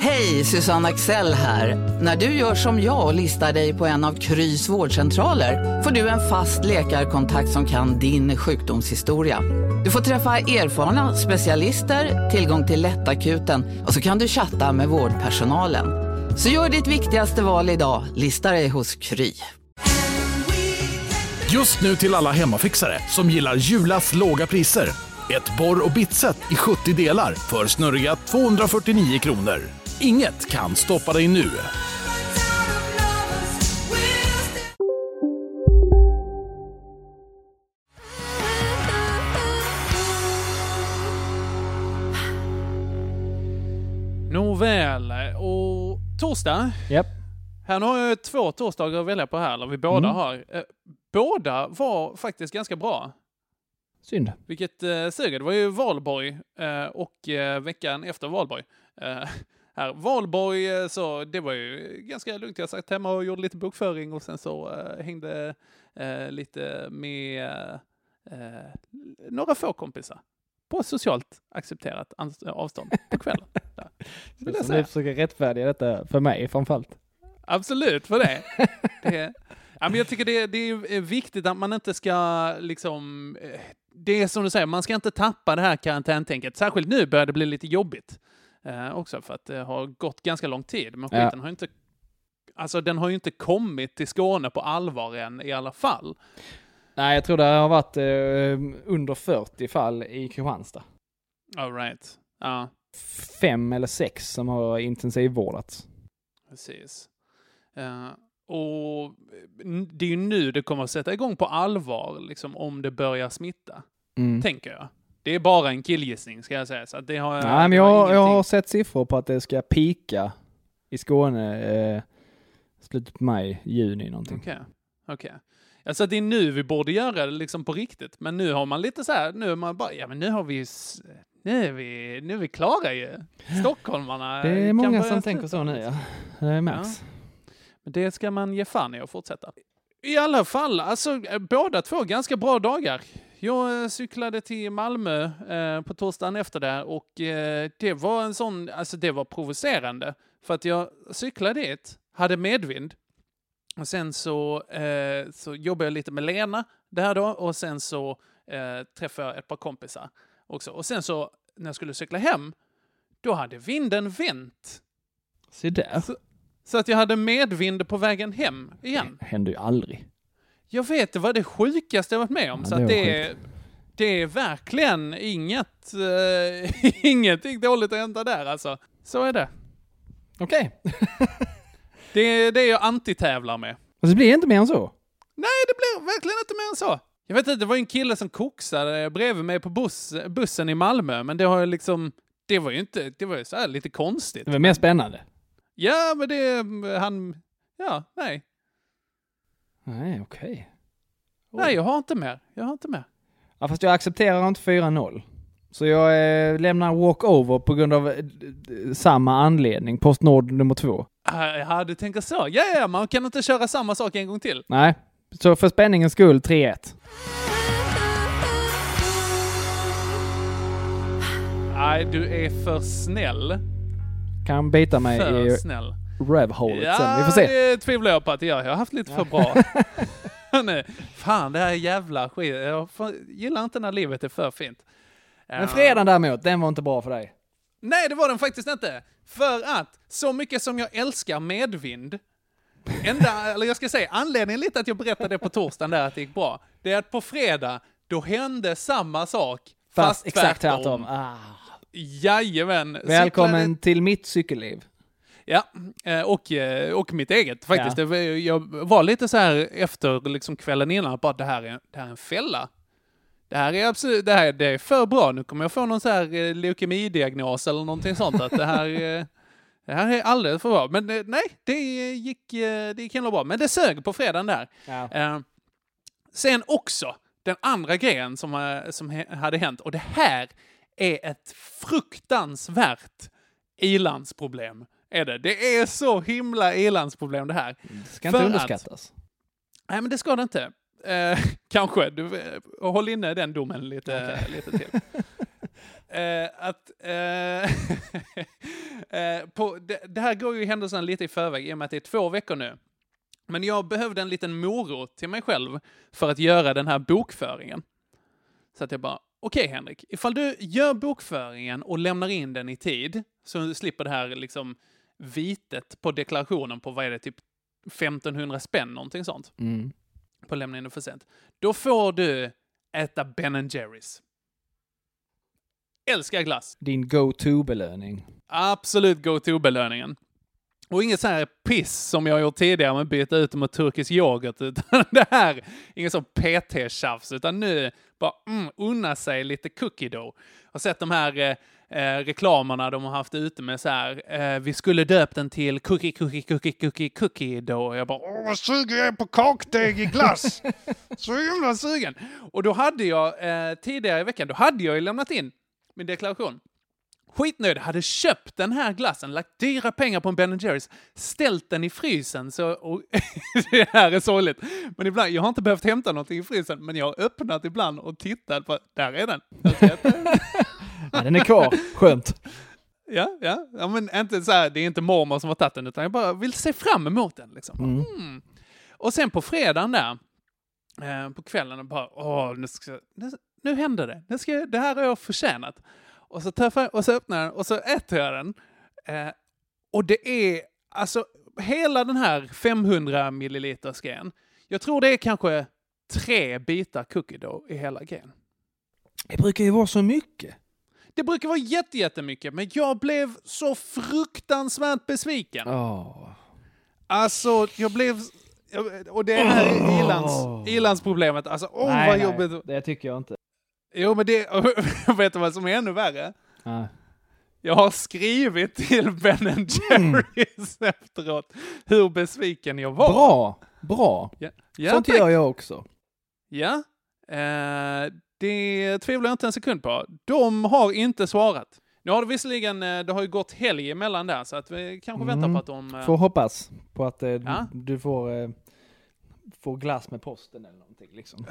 Hej, Susanne Axel här. När du gör som jag och listar dig på en av Krys vårdcentraler får du en fast läkarkontakt som kan din sjukdomshistoria. Du får träffa erfarna specialister, tillgång till lättakuten och så kan du chatta med vårdpersonalen. Så gör ditt viktigaste val idag, lista dig hos Kry. Just nu till alla hemmafixare som gillar Julas låga priser. Ett borr och bitset i 70 delar för snurriga 249 kronor. Inget kan stoppa dig nu. Nåväl, och torsdag. Japp. Här har jag två torsdagar att välja på här, eller vi båda Mm. har. Eh, Båda var faktiskt ganska bra. Synd. Vilket eh, suger. Det var ju valborg eh, och eh, veckan efter valborg. Här. Valborg, eh, så det var ju ganska lugnt. Jag satt hemma och gjorde lite bokföring och sen så eh, hängde eh, lite med eh, några få kompisar på socialt accepterat avstånd på kvällen. Vill jag säga. ni försöker rättfärdiga detta för mig framförallt. Absolut för det. det ja, men jag tycker det, det är viktigt att man inte ska liksom... Det är som du säger, man ska inte tappa det här karantäntänket. Särskilt nu börjar det bli lite jobbigt. Eh, också för att det har gått ganska lång tid. Men Ja. skiten har ju inte... Alltså den har ju inte kommit till Skåne på allvar än i alla fall. Nej, jag tror det har varit eh, under 40 fall i Kristianstad. All right. Ja, Fem eller sex som har intensivvårdats. precis. Eh, och n- det är ju nu det kommer att sätta igång på allvar, liksom om det börjar smitta. Mm. tänker jag. Det är bara en killgissning ska jag säga. Så det har, Nej, men jag, har jag har sett siffror på att det ska pika i Skåne eh, slutet på maj, juni någonting. Okej. Okej. Alltså det är nu vi borde göra det liksom på riktigt. Men nu har man lite så här, nu är man bara, ja men nu har vi nu är vi, nu är vi klara ju. Stockholmarna Det är många som tänker så nu ja. Det märks. Men det ska man ge fan i att fortsätta. I alla fall, alltså eh, båda två ganska bra dagar. Jag eh, cyklade till Malmö eh, på torsdagen efter det och eh, det var en sån, alltså det var provocerande. För att jag cyklade dit, hade medvind och sen så, eh, så jobbade jag lite med Lena där då och sen så eh, träffade jag ett par kompisar också. Och sen så när jag skulle cykla hem, då hade vinden vänt. Se där. Så att jag hade medvind på vägen hem igen. Det händer ju aldrig. Jag vet, det var det sjukaste jag varit med om. Ja, så det det, är, det är verkligen inget, uh, ingenting dåligt att hämta där alltså. Så är det. Okej. Det är det jag antitävlar med. Alltså, det blir inte mer än så. Nej, det blir verkligen inte mer än så. Jag vet inte, det var en kille som koksade bredvid mig på buss, bussen i Malmö, men det har ju liksom, det var ju inte, det var ju så lite konstigt. Det var mer spännande. Ja, men det, han, ja, nej. Nej, okej. Nej, jag har inte mer. Jag har inte mer. Ja, fast jag accepterar inte 4-0. Så jag eh, lämnar walkover på grund av eh, samma anledning. Postnord nummer två. Ja, du tänker så. Ja, ja, man kan inte köra samma sak en gång till. Nej, så för spänningens skull 3-1. Nej, du är för snäll. Kan bita mig För i snäll. Revhålet sen. Vi får se. det tvivlar jag på att jag. Jag har haft lite för bra. Nej, fan, det här jävla skit. Jag gillar inte när livet är för fint. Ja. Men fredagen däremot, den var inte bra för dig. Nej, det var den faktiskt inte. För att, så mycket som jag älskar medvind, enda, eller jag ska säga, anledningen lite att jag berättade på torsdagen där att det gick bra, det är att på fredag, då hände samma sak, fast, Fast exakt tvärtom. Ah. Jajamän. Välkommen till mitt cykelliv. Ja, eh, och, eh, och mitt eget faktiskt. Ja. Jag var lite så här efter liksom kvällen innan, bara det här är, det här är en fälla. Det här är absolut, det här det är för bra. Nu kommer jag få någon så här eh, leukemidiagnos eller någonting sånt. Att det här, det här är alldeles för bra. Men nej, det gick, det gick himla bra. Men det sög på fredagen där. Ja. Eh, sen också, den andra grejen som, som hade hänt, och det här är ett fruktansvärt ilandsproblem. Är det. det är så himla ilandsproblem det här. Det ska inte För att- underskattas. Nej, men det ska det inte. Eh, kanske. Du, eh, håll inne den domen lite, lite till. Eh, att, eh, eh, på, det, det här går ju händelserna lite i förväg i och med att det är två veckor nu. Men jag behövde en liten morot till mig själv för att göra den här bokföringen. Så att jag bara, okej Henrik, ifall du gör bokföringen och lämnar in den i tid, så slipper det här liksom vitet på deklarationen på, vad är det, typ 1500 spänn, någonting sånt Mm. på lämna in det för sent. Då får du äta Ben Jerrys. Älskar glass. Din go-to-belöning. Absolut go-to-belöningen. Och inget så här piss som jag gjort tidigare med att byta ut mot turkisk yoghurt. Utan det här, inget sånt PT-tjafs, utan nu bara mm, unna sig lite cookie dough. Jag har sett de här eh, eh, reklamerna de har haft ute med så här, eh, vi skulle döpt den till cookie, cookie, cookie, cookie, cookie dough. Jag bara, åh vad sugen jag är på kakdeg i glass. så himla sugen. Och då hade jag, eh, tidigare i veckan, då hade jag ju lämnat in min deklaration. Skitnöjd, hade köpt den här glassen, lagt dyra pengar på en Ben Jerrys, ställt den i frysen så... Och det här är sorgligt. Men ibland, jag har inte behövt hämta någonting i frysen, men jag har öppnat ibland och tittat på, där är den. Ja, den är kvar. Skönt. ja, ja, ja, men inte så här, det är inte mormor som har tagit den, utan jag bara vill se fram emot den liksom. Mm. Och sen på fredagen där, eh, på kvällen, och bara, åh, nu, ska, nu, nu händer det. Nu ska, det här har jag förtjänat. Och så, träffar och så öppnar jag den och så äter jag den. Eh, och det är, alltså, hela den här 500 milliliters grejen. Jag tror det är kanske tre bitar cookie dough i hela grejen. Det brukar ju vara så mycket. Det brukar vara jätte, jättemycket, men jag blev så fruktansvärt besviken. Åh. Alltså, jag blev... Och det här är ilands, ilandsproblemet. Alltså, åh nej, vad nej, jobbigt. det tycker jag inte. Jo, men det... vet du vad som är ännu värre? Nej. Jag har skrivit till Ben Jerrys efteråt hur besviken jag var. Bra, bra. Ja, ja, Sånt tack. gör jag också. Ja. Eh, det tvivlar jag inte en sekund på. De har inte svarat. Nu har det visserligen, eh, det har ju gått helg emellan där, så att vi kanske väntar Mm. på att de... eh, Får hoppas på att eh, Ja. du, får, eh, får glass med posten eller någonting liksom.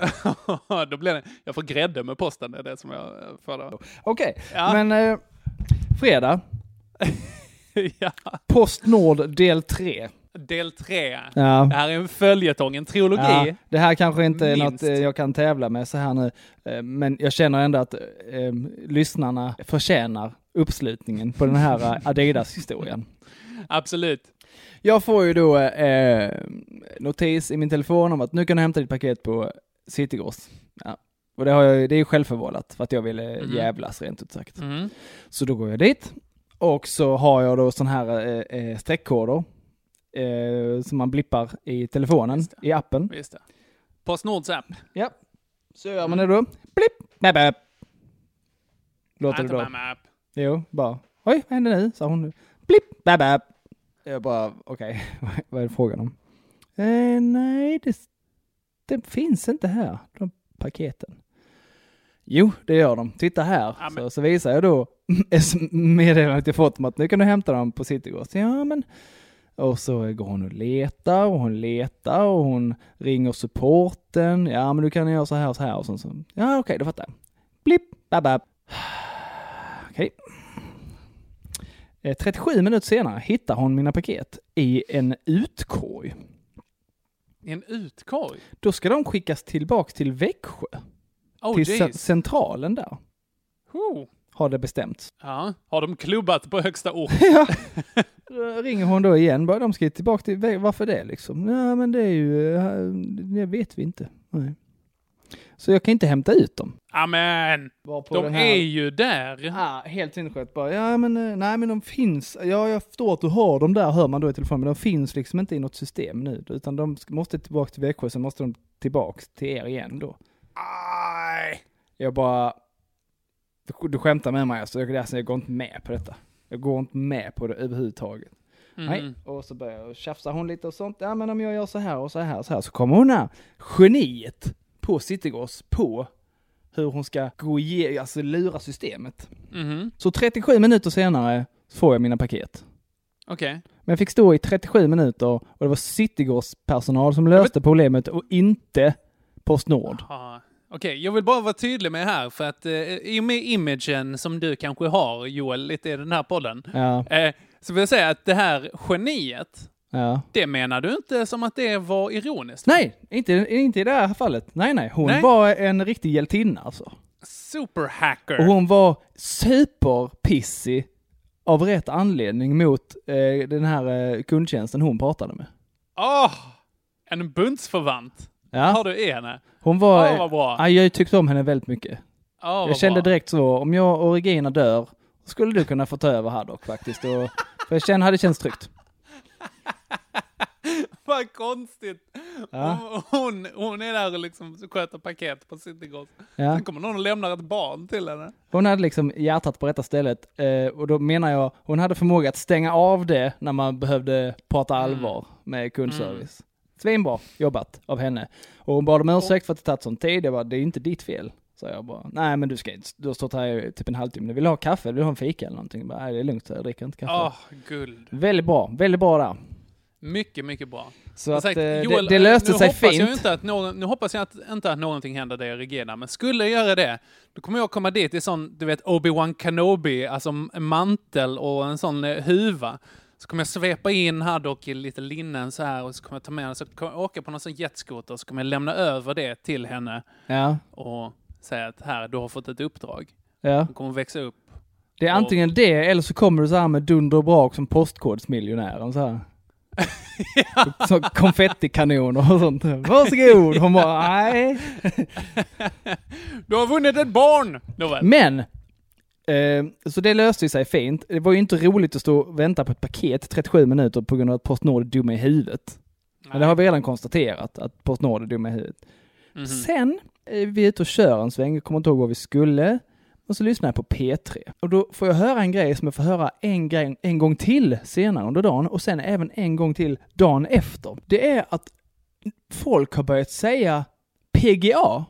då blir det, jag får grädde med posten, det är det som jag får då. Okej, Ja. men eh, fredag. ja. Postnord del 3. Del tre. Ja. Det här är en följetong, en trilogi. Ja, det här kanske inte är Minst. något eh, jag kan tävla med så här nu, eh, men jag känner ändå att eh, lyssnarna förtjänar uppslutningen på den här eh, Adidas-historien. Absolut. Jag får ju då eh, notis i min telefon om att nu kan du hämta ditt paket på Citygross. Ja. Och det, har jag, det är ju självförvållat för att jag ville Mm. jävlas rent ut sagt. Mm. Så då går jag dit och så har jag då sån här eh, streckkoder eh, som man blippar i telefonen, Just i appen. Visst det. Postnords app. Ja, så gör man det då. Blipp, bäp, bäp. Låter det med app. Jo, bara. Oj, vad hände nu? sa hon. Blipp, bäp, bäp. Jag bara, okej, vad är det frågan om? Eh, nej, det, det finns inte här, de paketen. Jo, det gör de. Titta här. Ja, så, så visar jag då meddelandet jag fått om att nu kan du hämta dem på Citygross. Ja, men... Och så går hon och letar och hon letar och hon ringer supporten. Ja, men du kan göra så här och så här och så. så. Ja, okej, då fattar jag. Blipp, bap. Okej. Eh, 37 minuter senare hittar hon mina paket i en utkorg. I en utkorg. Då ska de skickas tillbaks till Växjö, Oh till jeez. centralen där, Oh. har det bestämts. Ja. Har de klubbat på högsta ort? ja. Ringer hon då igen, bara de ska tillbaka till varför det liksom? Ja men det är ju, eh, det vet vi inte. Nej. Så jag kan inte hämta ut dem. Amen. De här- är ju där. Ja, helt sinnessjukt bara. Ja, men eh, nej, men de finns. Ja, jag förstår att du har dem där, hör man då i telefonen, men de finns liksom inte i något system nu, utan de måste tillbaka till Växjö, sen måste de tillbaka till er igen då. Aj. Jag bara, du, du skämtar med mig alltså, jag, alltså, jag går inte med på detta. Jag går inte med på det överhuvudtaget. Nej. Mm. Och så börjar jag tjafsa hon lite och sånt. Ja, men om jag gör så här och så här och så här, så kommer hon här, geniet på Citygross på hur hon ska gå igenom, alltså lura systemet. Mhm. Så 37 minuter senare får jag mina paket. Okej. Men jag fick stå i 37 minuter och det var Citygross personal som löste problemet och inte Postnord. Ja. Okej, jag vill bara vara tydlig med här, för att eh, i och med imagen som du kanske har, Joel, lite i den här podden, Ja, eh, så vill jag säga att det här geniet, ja. det menar du inte som att det var ironiskt? Nej, inte, inte i det här fallet. Nej, nej. Hon Nej. var en riktig hjältinna alltså. Superhacker! Och hon var superpissig av rätt anledning mot eh, den här eh, kundtjänsten hon pratade med. Åh! en bundsförvant har Ja, du i henne. hon var... Åh, vad bra. ja, jag tyckte om henne väldigt mycket. Vad jag kände bra. direkt så, om jag och Regina dör, skulle du kunna få ta över Haddock faktiskt. Och, för jag kände, hade känts tryggt. Vad konstigt! Ja. Hon, hon är där och liksom sköter paket på Citygross. Ja. Sen kommer någon och lämnar ett barn till henne. Hon hade liksom hjärtat på rätta stället eh, och då menar jag, hon hade förmåga att stänga av det när man behövde prata allvar med kundservice. Svinbra jobbat av henne. Och hon bad om ursäkt för att det tagit sån tid. Jag bara, det är inte ditt fel. Så jag bara, nej men du ska inte, du har stått här i typ en halvtimme. Vill du ha kaffe? Vill du ha en fika eller någonting? Jag bara, nej det är lugnt, jag dricker inte kaffe. Åh, guld. Väldigt bra, väldigt bra där. Mycket, mycket bra. Så att sagt, eh, Joel, det, det löste nu sig hoppas Jag fint. inte att någon, nu hoppas jag att, inte att någonting händer dig och Regina, men skulle jag göra det, då kommer jag komma dit i sån, du vet, Obi-Wan Kenobi, alltså en mantel och en sån eh, huva. Så kommer jag svepa in Haddock i lite linnen så här och så kommer jag ta med henne, så kommer jag åka på någon sån jetskoter och så kommer jag lämna över det till henne Ja, och säga att här, du har fått ett uppdrag. ja. Hon kommer växa upp. Det är Och- antingen det eller så kommer du så här med dunder och brak som postkodsmiljonären så här. Så konfettikanoner och sånt. Varsågod! Hon bara, nej. Du har vunnit ett barn! Nåväl. Men, så det löste sig fint. Det var ju inte roligt att stå och vänta på ett paket 37 minuter på grund av att Postnord är dumma i huvudet. Men det har vi redan konstaterat, att Postnord är dumma i huvudet. Mhm. Sen är vi ute och kör en sväng, jag kommer inte ihåg var vi skulle. Och så lyssnar jag på P3. Och då får jag höra en grej som jag får höra en, grej, en gång till senare under dagen och sen även en gång till dagen efter. Det är att folk har börjat säga PGA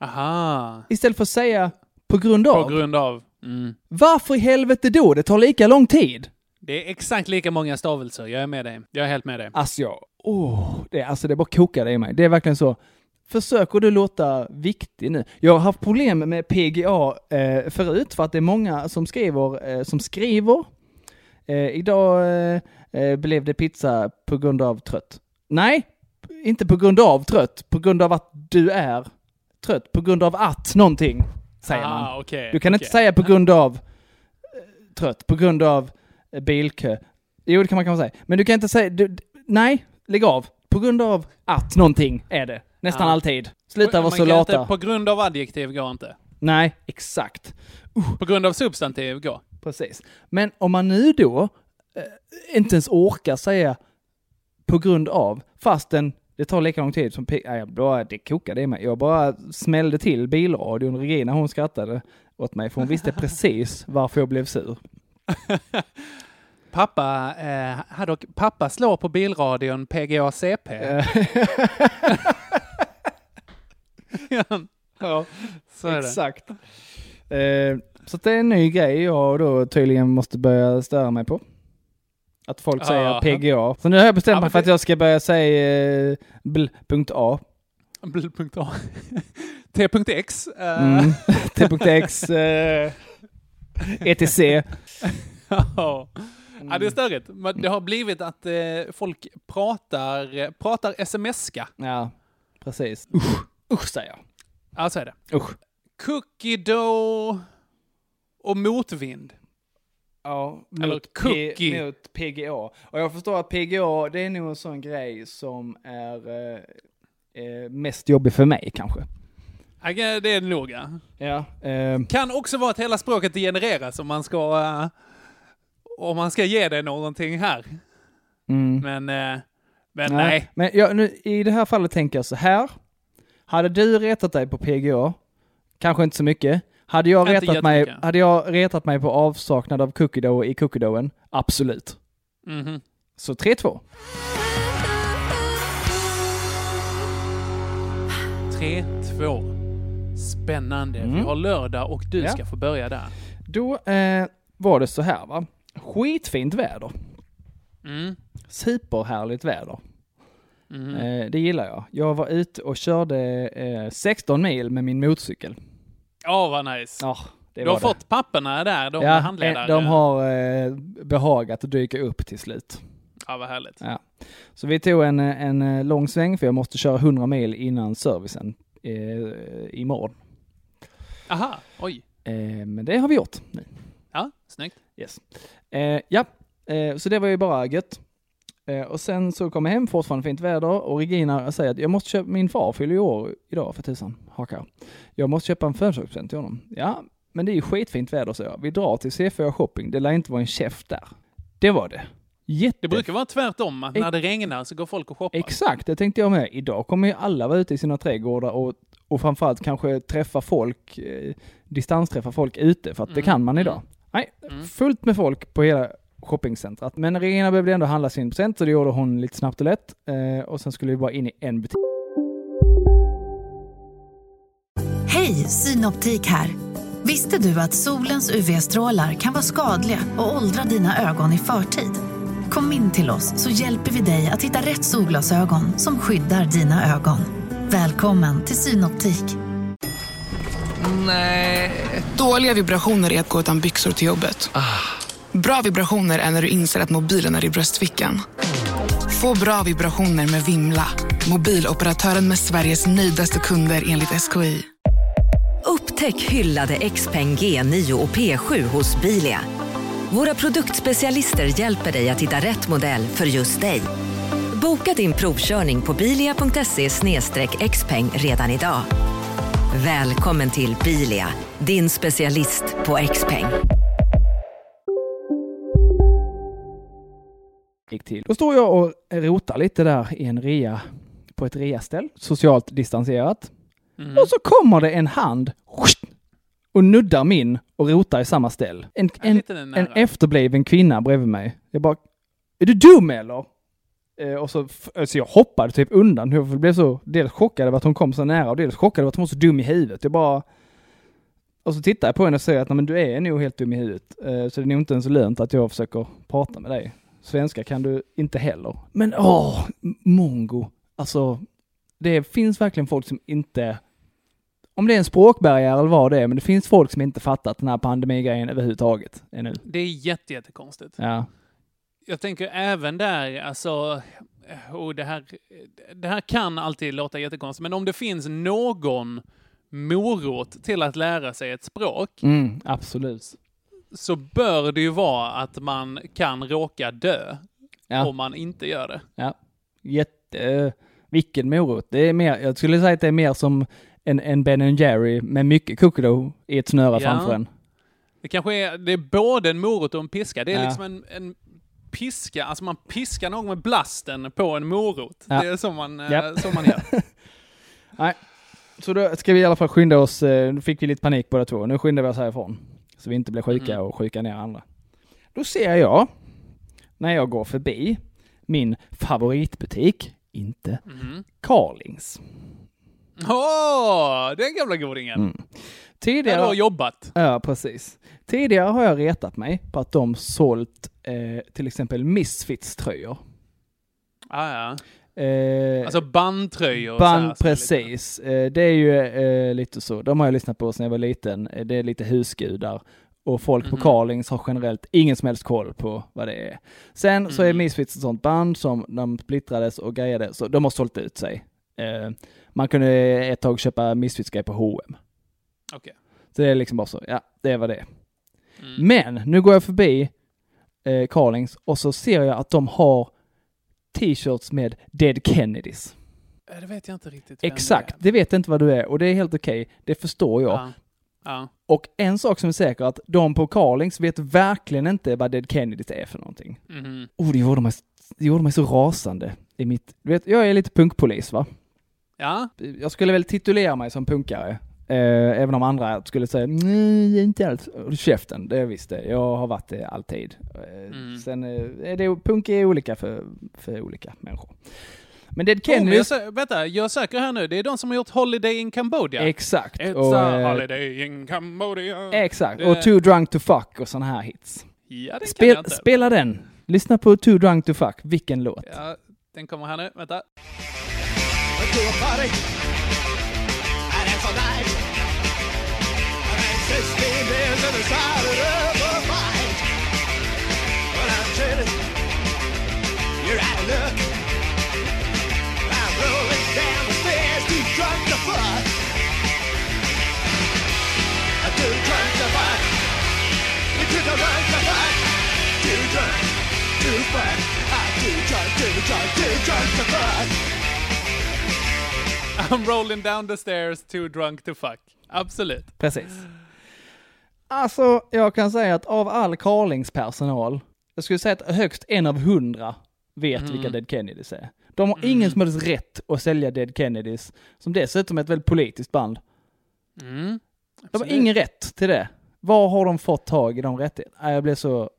Aha. istället för att säga på grund På av. grund av. Mm. Varför i helvete då? Det tar lika lång tid. Det är exakt lika många stavelser. Jag är med dig. Jag är helt med dig. Alltså jag, åh, det, alltså det bara kokade i mig. Det är verkligen så. Försöker du låta viktig nu? Jag har haft problem med PGA eh, förut för att det är många som skriver, eh, som skriver. Eh, idag eh, eh, blev det pizza på grund av trött. Nej, inte på grund av trött. På grund av att du är trött. På grund av att någonting, säger man. Ah, okej, Du kan inte okej. säga på grund av eh, trött, på grund av eh, bilkö. Jo, det kan man kanske säga. Men du kan inte säga, du, nej, lägg av. På grund av att någonting är det. Nästan Ja. alltid. Sluta vara Man så lata. Inte, på grund av adjektiv går inte. Nej, exakt. På grund av substantiv går. Precis. Men om man nu då eh, inte ens orkar säga på grund av, fastän det tar lika lång tid som... Det kokade i mig. Jag bara smällde till bilradion. Regina hon skrattade åt mig för hon visste precis varför jag blev sur. Pappa, eh, hade, pappa slår på bilradion PGA CP. Eh, ja, Så är det. exakt. Eh, så det är en ny grej jag då tydligen måste börja störa mig på. Att folk säger. PGA. Så nu har jag bestämt Ja, mig för att jag ska börja säga bl.a. Bl.A. T.X. Mm. T.x. ETC. ja, det är störigt. Men det har blivit att eh, folk pratar, pratar sms-ska. Ja, precis. Usch, usch säger jag. Ja, så är det. Usch. Cookie dough och motvind. Ja, mot. P, mot PGA. Och jag förstår att PGA, det är nog en sån grej som är eh, eh, mest jobbig för mig kanske. Ja, Det är det nog, ja. Ja. Eh, Kan också vara att hela språket genereras om man ska... eh, om man ska ge det någonting här. mm. Men... eh, men nej. Men jag, nu, i det här fallet tänker jag så här. Hade du retat dig på PGA, kanske inte så mycket. Hade jag, Inte retat mig, hade jag retat mig på avsaknad av cookie dough i cookie doughen? Absolut. Mhm. Så 3-2. 3-2. Spännande. Vi Mm. har lördag och du Ja. ska få börja där. Då eh, var det så här va. Skitfint väder. Mm. Superhärligt väder. Mm. Eh, det gillar jag. Jag var ute och körde eh, 16 mil med min motorcykel. Åh, vad nice. Det du har det. fått papperna där, de ja, handledare. de har eh, behagat att dyka upp till slut. Ja, vad härligt. Ja. Så vi tog en, en lång sväng för jag måste köra 100 mil innan servicen eh, imorgon. Aha, oj. Eh, men det har vi gjort nu. Ja, snyggt. Yes. Eh, ja, eh, så det var ju bara gött. Eh, och sen så kom jag hem, fortfarande fint väder och Regina säger att jag måste köpa, min far fyller ju år idag för tusan, hakar. Jag måste köpa en födelsedagspresent till honom. Ja, men det är ju skitfint väder så jag. Vi drar till C4 shopping, det lär inte vara en käft där. Det var det. Jätte... Det brukar vara tvärtom, att när det regnar så går folk och shoppar. Exakt, det tänkte jag med. Idag kommer ju alla vara ute i sina trädgårdar och, och framförallt kanske träffa folk, eh, distansträffa folk ute, för att det Mm, kan man idag. mm. Nej, Mm. fullt med folk på hela shoppingcentret. Men Regina behövde ändå handla sin present, så det gjorde hon lite snabbt och lätt. Eh, och sen skulle vi bara in i en butik. Hej, Synoptik här. Visste du att solens UV-strålar kan vara skadliga och åldra dina ögon i förtid? Kom in till oss så hjälper vi dig att hitta rätt solglasögon som skyddar dina ögon. Välkommen till Synoptik. Nej. Dåliga vibrationer är att gå utan byxor till jobbet. Bra vibrationer är när du inser att mobilen är i bröstfickan. Få bra vibrationer med Vimla. Mobiloperatören med Sveriges nöjdaste kunder enligt SKI. Upptäck hyllade XPeng G9 och P7 hos Bilia. Våra produktspecialister hjälper dig att hitta rätt modell för just dig. Boka din provkörning på bilia.se xpeng redan idag. Välkommen till Bilia, din specialist på XPeng. Gick till. Då står jag och rotar lite där i en rea, på ett reaställ, socialt distanserat. Mm. Och så kommer det en hand och nuddar min och rotar i samma ställ. En, en, en efterbliven kvinna bredvid mig. Jag bara, är du dum eller? Eh, och så, f- alltså jag hoppade typ undan. Jag blev så dels chockad över att hon kom så nära och dels chockad över att hon var så dum i huvudet. Jag bara... Och så tittar jag på henne och säger att men du är nog helt dum i huvudet. Eh, så det är nog inte ens lönt att jag försöker prata med dig. Svenska kan du inte heller. Men åh, mongo. Alltså, det finns verkligen folk som inte om det är en språkbarriär eller vad det är, men det finns folk som inte fattat den här pandemigrejen överhuvudtaget ännu. Det är jätte, jättekonstigt. Ja. Jag tänker även där, alltså, och det här, det här kan alltid låta jättekonstigt, men om det finns någon morot till att lära sig ett språk, Mm, absolut. Så bör det ju vara att man kan råka dö Ja. om man inte gör det. Ja. Jätte... Vilken morot. Det är mer, jag skulle säga att det är mer som en, en Ben Jerry med mycket cookie i ett snöre Ja. framför en. Det kanske är, det är både en morot och en piska. Det är Ja. liksom en, en piska, alltså man piskar någon med blasten på en morot. Ja. Det är så man, eh, Japp. så man gör. Nej. Så då ska vi i alla fall skynda oss. eh, Nu fick vi lite panik båda två. Nu skyndar vi oss härifrån. Så vi inte blir sjuka Mhm. och sjuka ner andra. Då ser jag, när jag går förbi, min favoritbutik, inte Mhm. Carlings. Åh, den gamla godingen! Mm. Där Tidigare... du har jobbat. Ja, precis. Tidigare har jag retat mig på att de sålt eh, till exempel Misfits-tröjor. Ah, ja. Eh, Alltså bandtröjor. band, här, precis. Eh, det är ju eh, lite så. De har jag lyssnat på sedan jag var liten. Eh, Det är lite husgudar. Och folk Mhm. på Carlings har generellt ingen som helst koll på vad det är. Sen så är Mhm. Misfits ett sånt band som de splittrades och grejade, så de har sålt ut sig. Eh, man kunde ett tag köpa Misfits-grejer på H&M. Okej. Så det är liksom bara så, ja, det var det. Mm. Men nu går jag förbi eh, Carlings och så ser jag att de har t-shirts med Dead Kennedys. Eh, Det vet jag inte riktigt. Exakt, det vet inte vad du är och det är helt okej. Det förstår jag. Ja. Ja. Och en sak som är säker att de på Carlings vet verkligen inte vad Dead Kennedys är för någonting. Mhm. Oh, det gjorde mig, det gjorde mig så rasande i mitt... Du vet, jag är lite punkpolis va? Ja. Jag skulle väl titulera mig som punkare. Eh, även om andra skulle säga nej, inte alls. Käften, det är visst det. Jag har varit det alltid. Eh, Mm. Sen eh, är det, punk är olika för, för olika människor. Men Dead Oh, jag, Kennedys... sö- vänta, jag söker här nu. Det är de som har gjort Holiday in Cambodia. Exakt. It's Och, a holiday in Cambodia. Exakt. Det- Och Too Drunk to Fuck och såna här hits. Ja, den kan jag Spel, inte. spela den. Lyssna på Too Drunk to Fuck. Vilken låt. Ja, den kommer här nu. Vänta. I'm rolling down the stairs, too drunk to fuck. Too drunk to fuck. Too drunk to fuck. Too drunk, too drunk, too drunk, to fuck. I'm rolling down the stairs, too drunk to fuck. Absolut. Precis. Alltså, jag kan säga att av all Carlings-personal, jag skulle säga att högst en av hundra vet Mm. vilka Dead Kennedys är. De har ingen som helst rätt att sälja Dead Kennedys, som dessutom är ett väldigt politiskt band. Mm. De har ingen rätt till det. Var har de fått tag i de rättigheterna? Jag blir så...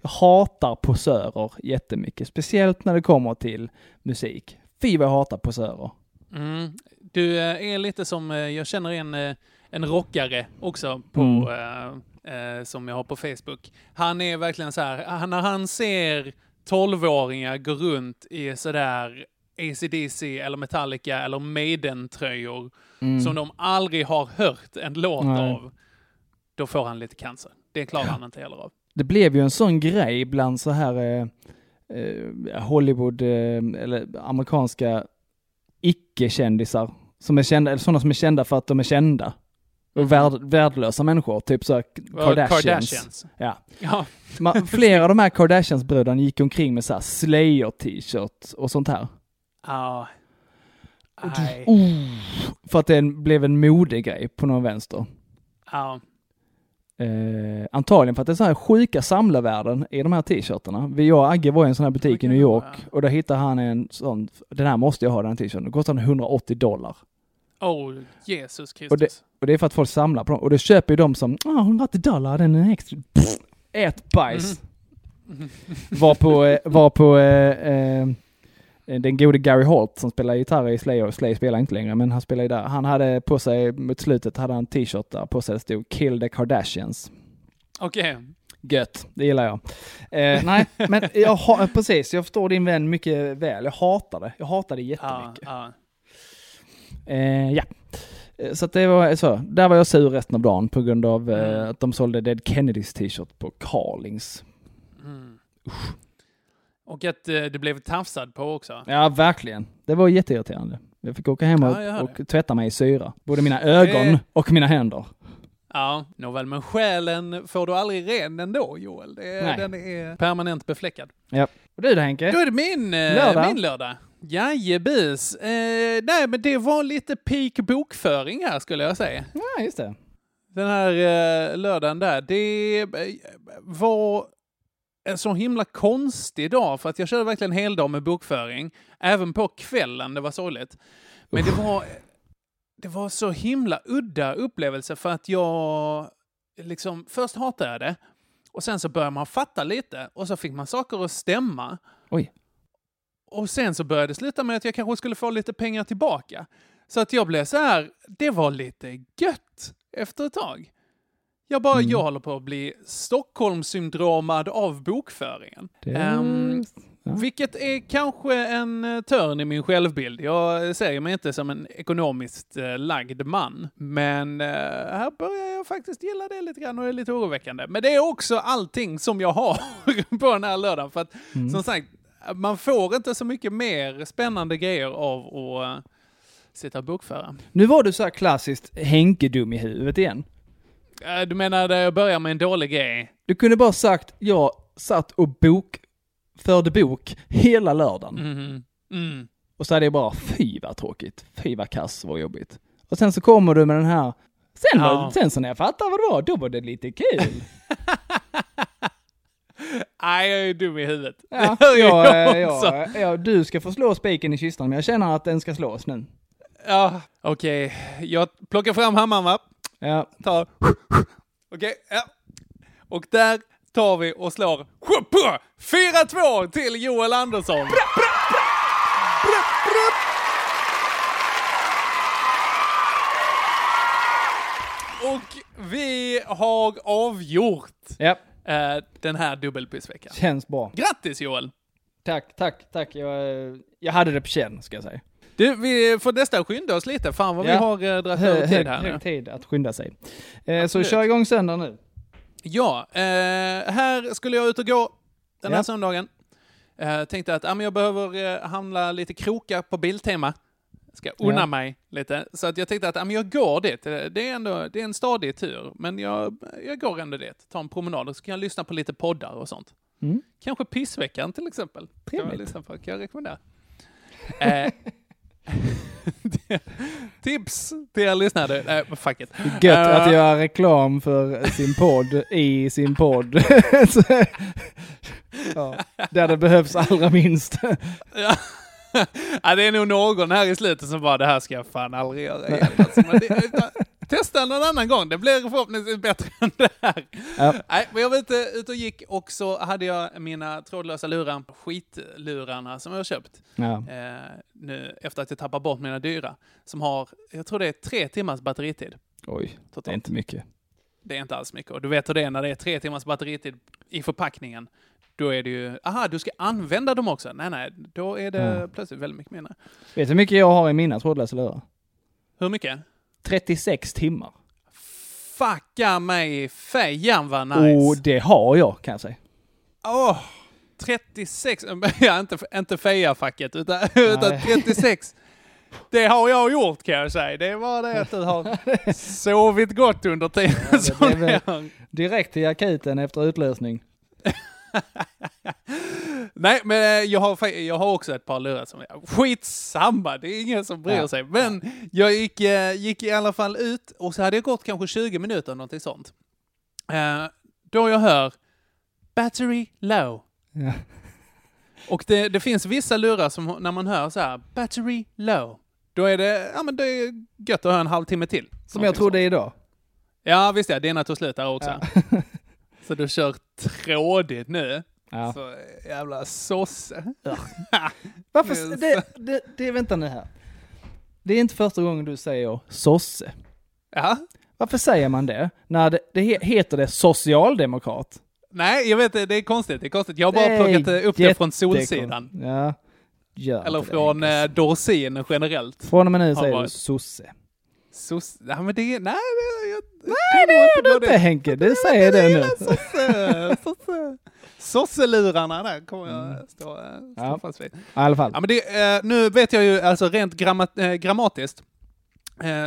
Jag hatar posörer jättemycket, speciellt när det kommer till musik. Fy vad jag hatar posörer. Mm. Du eh, är lite som, eh, jag känner en, eh, en rockare också på, Mm. eh, eh, som jag har på Facebook. Han är verkligen så här, han- när han ser 12-åringar gå runt i sådär ACDC eller Metallica eller Maiden-tröjor Mm. som de aldrig har hört en låt Nej. av, då får han lite cancer. Det klarar han inte heller av. Det blev ju en sån grej bland så här eh, eh, Hollywood, eh, eller amerikanska icke-kändisar. Som är kända, eller sådana som är kända för att de är kända. Värd, värdelösa människor, typ så Kardashians. Kardashians. Ja. Ja. Man, flera av de här Kardashians-bröderna gick omkring med så här Slayer-t-shirt och sånt här. Ja. Nej. Oh, för att det blev en modegrej på någon vänster. Ja. Eh, antagligen för att det är så här sjuka samlarvärden i de här t-shirtarna. Jag och Agge var i en sån här butik i New York och där hittade han en sån, den här måste jag ha den här t-shirten. Det kostar 180 dollar. Oh, Jesus Och Kristus. det, och det är för att folk samlar på dem. Och det köper ju de som, ah 180 dollar, den är extra. Pff, ät bajs. Var på, eh, var på eh, eh, den gode Gary Holt som spelar gitarr i Slayer, Slayer spelar inte längre, men han spelar ju där. Han hade på sig, mot slutet hade han en t-shirt där på sig det stod Kill the Kardashians. Okej. Gött, det gillar jag. Eh, nej, men jag precis, jag förstår din vän mycket väl. Jag hatar det. Jag hatar det jättemycket. ja. Eh, ja. Eh, Så att det var så. Där var jag sur resten av dagen på grund av eh, Mm. att de sålde Dead Kennedys t-shirt på Carlings. Mm. Och att eh, det blev tafsad på också. Ja, verkligen. Det var jätteirriterande. Jag fick åka hem och, Ja, och tvätta mig i syra. Både mina ögon Eh. och mina händer. Ja, nåväl, men själen får du aldrig ren ändå, Joel. Det är, den är permanent befläckad. Ja. Och du då Henke? Då är det min Lördag. Min lördag. Jajebus. Eh, nej, men det var lite peak bokföring här skulle jag säga. Ja, just det. Den här eh, lördagen där. Det eh, var en så himla konstig dag för att jag körde verkligen heldag med bokföring. Även på kvällen, det var sorgligt. Men det var, det var så himla udda upplevelse för att jag liksom, först hatade jag det och sen så började man fatta lite och så fick man saker att stämma. Oj. Och sen så började det sluta med att jag kanske skulle få lite pengar tillbaka. Så att jag blev så här, det var lite gött efter ett tag. Jag bara, Mm. jag håller på att bli Stockholmssyndromad av bokföringen. Det... Ehm, Ja. Vilket är kanske en eh, törn i min självbild. Jag ser mig inte som en ekonomiskt eh, lagd man. Men eh, här börjar jag faktiskt gilla det lite grann och det är lite oroväckande. Men det är också allting som jag har på den här lördagen. För att Mm. som sagt, man får inte så mycket mer spännande grejer av att uh, sitta och bokföra. Nu var du så här klassiskt Henke-dum i huvudet igen. Eh, du menar där jag börjar med en dålig grej? Du kunde bara sagt, jag satt och bok, förde bok hela lördagen. Mhm. Mm. Och så hade jag bara, fy vad tråkigt, fy vad kass, vad jobbigt. Och sen så kommer du med den här, sen, Ja. var, sen så när jag fattade vad det var, då var det lite kul. Nej, jag är dum i huvudet. Ja, jag, jag, jag, du ska få slå spiken i kistan, men jag känner att den ska slås nu. Ja, okej. Okay. Jag plockar fram hammaren, va? Ja. Tar... Okej, okay, ja. Och där tar vi och slår 4-2 till Joel Andersson. Och vi har avgjort. Ja eh, den här dubbelpissveckan. känns bra. Grattis Joel! Tack, tack, tack. Jag, jag hade det på känn, ska jag säga. Du, vi får nästan skynda oss lite. Fan vad vi Ja. har eh, dragit över tid hög, här nu. hög tid att skynda sig. Eh, så kör igång söndag nu. Ja, eh, här skulle jag ut och gå den här Ja. söndagen. Eh, tänkte att ah, men jag behöver eh, handla lite krokar på Biltema. Ska unna Ja. mig lite. Så att jag tänkte att ah, men jag går dit. Eh, Det är, ändå, det är en stadig tur, men jag, jag går ändå dit. Tar en promenad och så kan jag lyssna på lite poddar och sånt. Mm. Kanske Pissveckan till exempel. Kan jag Trevligt. lyssna på, kan jag rekommendera. Eh, tips till er lyssnare. Nej, men fuck it. Gött Eh, att göra reklam för sin podd i sin podd. Ja, där det behövs allra minst. Ja. det är nog någon här i slutet som bara, det här ska jag fan aldrig göra igen. Alltså, det, testa någon annan gång, det blir förhoppningsvis bättre än det här. Ja. Nej, men jag var ute, ute och gick och så hade jag mina trådlösa lurar, skitlurarna som jag har köpt. Ja. Eh, nu efter att jag tappar bort mina dyra. Som har, jag tror det är tre timmars batteritid. Oj, det är Totalt. inte mycket. Det är inte alls mycket. Och du vet hur det är när det är tre timmars batteritid i förpackningen. Då är det ju, aha, du ska använda dem också. Nej, nej, då är det Ja. plötsligt väldigt mycket mindre. Vet du hur mycket jag har i mina trådlösa lurar? Hur mycket? 36 timmar. Fucka mig fejan vad nice. Och det har jag kan jag säga. Åh, 36, ja inte, inte feja-facket, utan, utan 36. Det har jag gjort kan jag säga. Det bara det att du har sovit gott under tiden väl- det. Direkt till akuten efter utlösning. Nej, men eh, jag har, jag har också ett par lurar som är skitsamma, det är ingen som bryr Ja. sig. Men jag gick, eh, gick i alla fall ut och så hade jag gått kanske 20 minuter, någonting sånt. Eh, då jag hör battery low. Ja. Och det, det finns vissa lurar som när man hör så här battery low, då är det, ja men det är gött att höra en halvtimme till. Som jag trodde idag. Ja visst ja, dina tog slut där också. Så du kör trådigt nu. Ja. Så jävla sosse. Varför, Det- det, det, vänta nu här. Det är inte första gången du säger sosse. Ja. Varför säger man det? När det, det he- heter det socialdemokrat. Nej, jag vet det, är konstigt. Det är konstigt. Jag har bara plockat eh, upp det från. Solsidan. Ja, gör Eller från det. eh, Dorsin generellt. Från och med nu säger du sosse. Sos... Ja, men det. Nej, jag, Nej, det gör du inte Henke, du säger det nu. Sosse, sosse. Sosselurarna där kommer jag stå, eh, stå Ja. fast vid. I alla fall. Ja, men det, eh, nu vet jag ju alltså rent gramma, eh, grammatiskt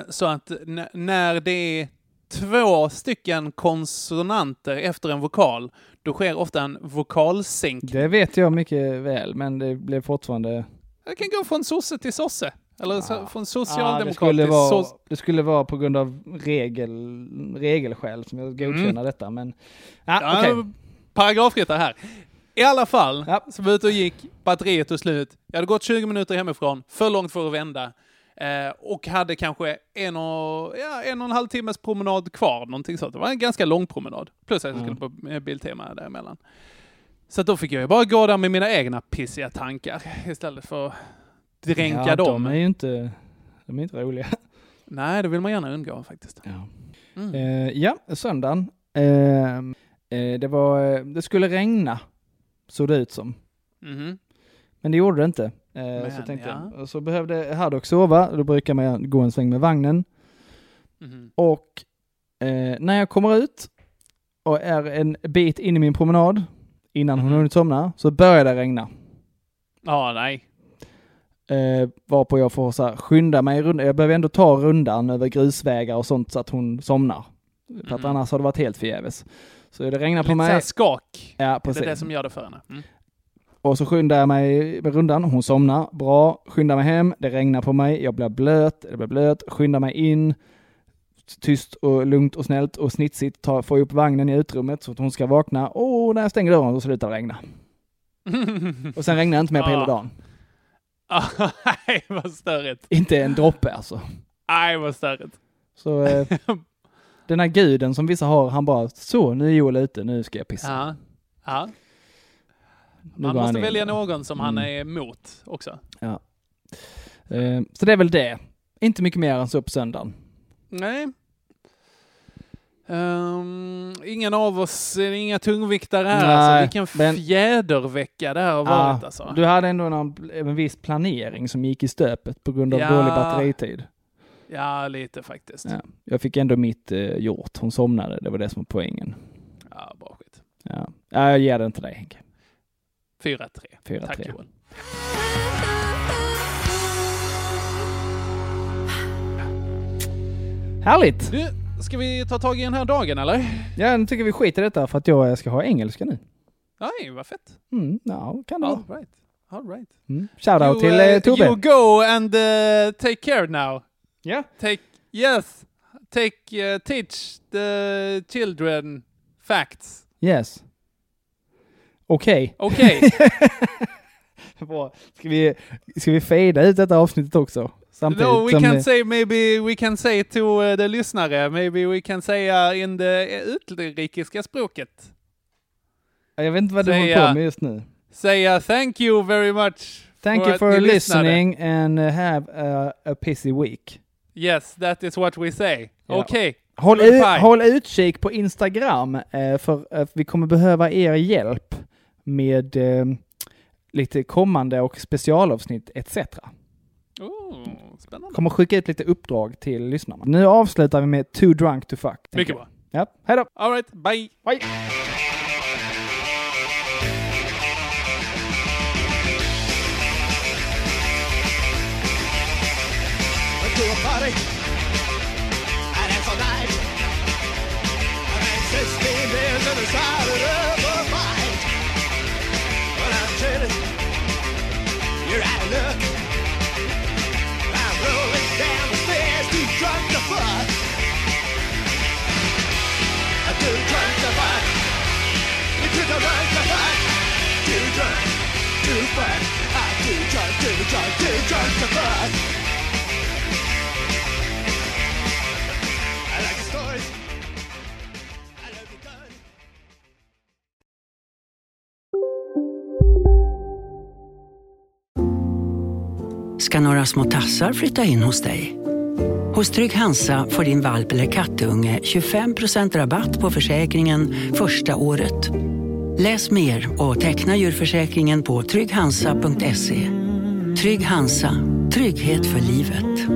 så att när det är två stycken konsonanter efter en vokal, då sker ofta en vokalsänkning. Det vet jag mycket väl, men det blev fortfarande... Jag kan gå från sosse till sosse. Eller så, från Ja, det, skulle vara, sos... det skulle vara på grund av regel, regelskäl som jag godkänner detta, men... Ja, Ja, okej. Paragrafryttare här. I alla fall, Ja. så var ute och gick, batteriet tog slut. Jag hade gått 20 minuter hemifrån, för långt för att vända. Eh, och hade kanske en och, ja, en och en halv timmes promenad kvar, någonting sånt. Det var en ganska lång promenad. Plus att jag skulle på eh, Biltema däremellan. Så då fick jag ju bara gå där med mina egna pissiga tankar istället för dränka ja, dem. de är ju inte... De är inte roliga. Nej, det vill man gärna undgå faktiskt. Ja, Mm. eh, ja söndagen. Eh, eh, det var... Det skulle regna, såg det ut som. Mhm. Men det gjorde det inte. Eh, Men, så tänkte ja. jag. Och så behövde Haddock sova, då brukar man gå en sväng med vagnen. Mhm. Och eh, när jag kommer ut och är en bit in i min promenad, innan hon Mhm. hunnit somna, så börjar det regna. Ja, nej. Eh, varpå jag får så här, skynda mig runda. Jag behöver ändå ta rundan över grusvägar och sånt så att hon somnar. För att Mhm. annars har det varit helt förgäves. Så det regnar på Lite mig. såhär skak. Ja, Det är precis. det som gör det för henne. Mm. Och så skyndar jag mig med rundan, hon somnar, bra, skyndar mig hem, det regnar på mig, jag blir blöt, jag blir blöt, skyndar mig in, tyst och lugnt och snällt och snitsigt, tar, får upp vagnen i utrymmet så att hon ska vakna, och när jag stänger dörren så slutar det regna. Och sen regnar det inte mer på hela dagen. Nej, vad störigt. Inte en droppe alltså. Nej, vad störigt. Så eh, den här guden som vissa har, han bara, så nu är Joel ute, nu ska jag pissa. Ja. ja. Man måste välja någon som han Mm. är emot också. Ja. Eh, så det är väl det. Inte mycket mer än så på söndagen. Nej. Ehm, ingen av oss, inga tungviktare här. Nej, alltså. Vilken men- fjädervecka det här har varit. Alltså. Du hade ändå någon, en viss planering som gick i stöpet på grund av Ja. dålig batteritid. Ja, lite faktiskt. Ja. Jag fick ändå mitt eh, gjort. Hon somnade, det var det som var poängen. Ja, bra skit. Ja. Ja, jag ger den till dig Henke. 4-3. 4-3. Tack Joel. Härligt! Du, ska vi ta tag i den här dagen eller? Ja, nu tycker vi skiter i detta för att jag ska ha engelska nu. Nej, vad fett. Mm, ja, kan det All vara. right. All right. Mm. Shoutout You, till eh, eh, Tobbe. You go and uh, take care now. Ja. Take, yes. Take, uh, teach the children facts. Yes. Okej. Okej. Bra. Ska vi, ska vi fejda ut detta avsnittet också? Samtidigt no, we can vi- say maybe we can say to uh, the lyssnare, maybe we can säga in the utrikiska språket. Jag vet inte vad du håller säga- på med just nu. Säga thank you very much. Thank för you for ni lyssnade. listening and have a, a pissy week. Yes, that is what we say. Ja. Okej. Håll, Goodbye. ut, håll utkik på Instagram eh, för att vi kommer behöva er hjälp med eh, lite kommande och specialavsnitt etc. Oh, spännande. Kommer skicka ut lite uppdrag till lyssnarna. Nu avslutar vi med Too Drunk to Fuck. Mycket jag. bra. Ja, hej då! All right, bye. Bye. Ska några små tassar flytta in hos dig. Hos Trygg Hansa får din valp eller kattunge 25% rabatt på försäkringen första året. Läs mer och teckna djurförsäkringen på trygghansa.se. Trygg Hansa, trygghet för livet.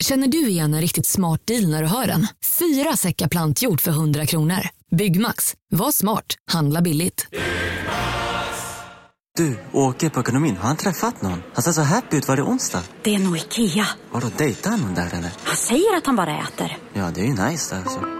Känner du igen en riktigt smart deal när du hör den? Fyra säckar plantjord för 100 kronor. Byggmax. Var smart. Handla billigt. Du, åker på ekonomin. Har han träffat någon? Han ser så happy ut. Var det onsdag? Det är nog Ikea. Vadå, dejtar han någon där eller? Han säger att han bara äter. Ja, det är ju nice där alltså.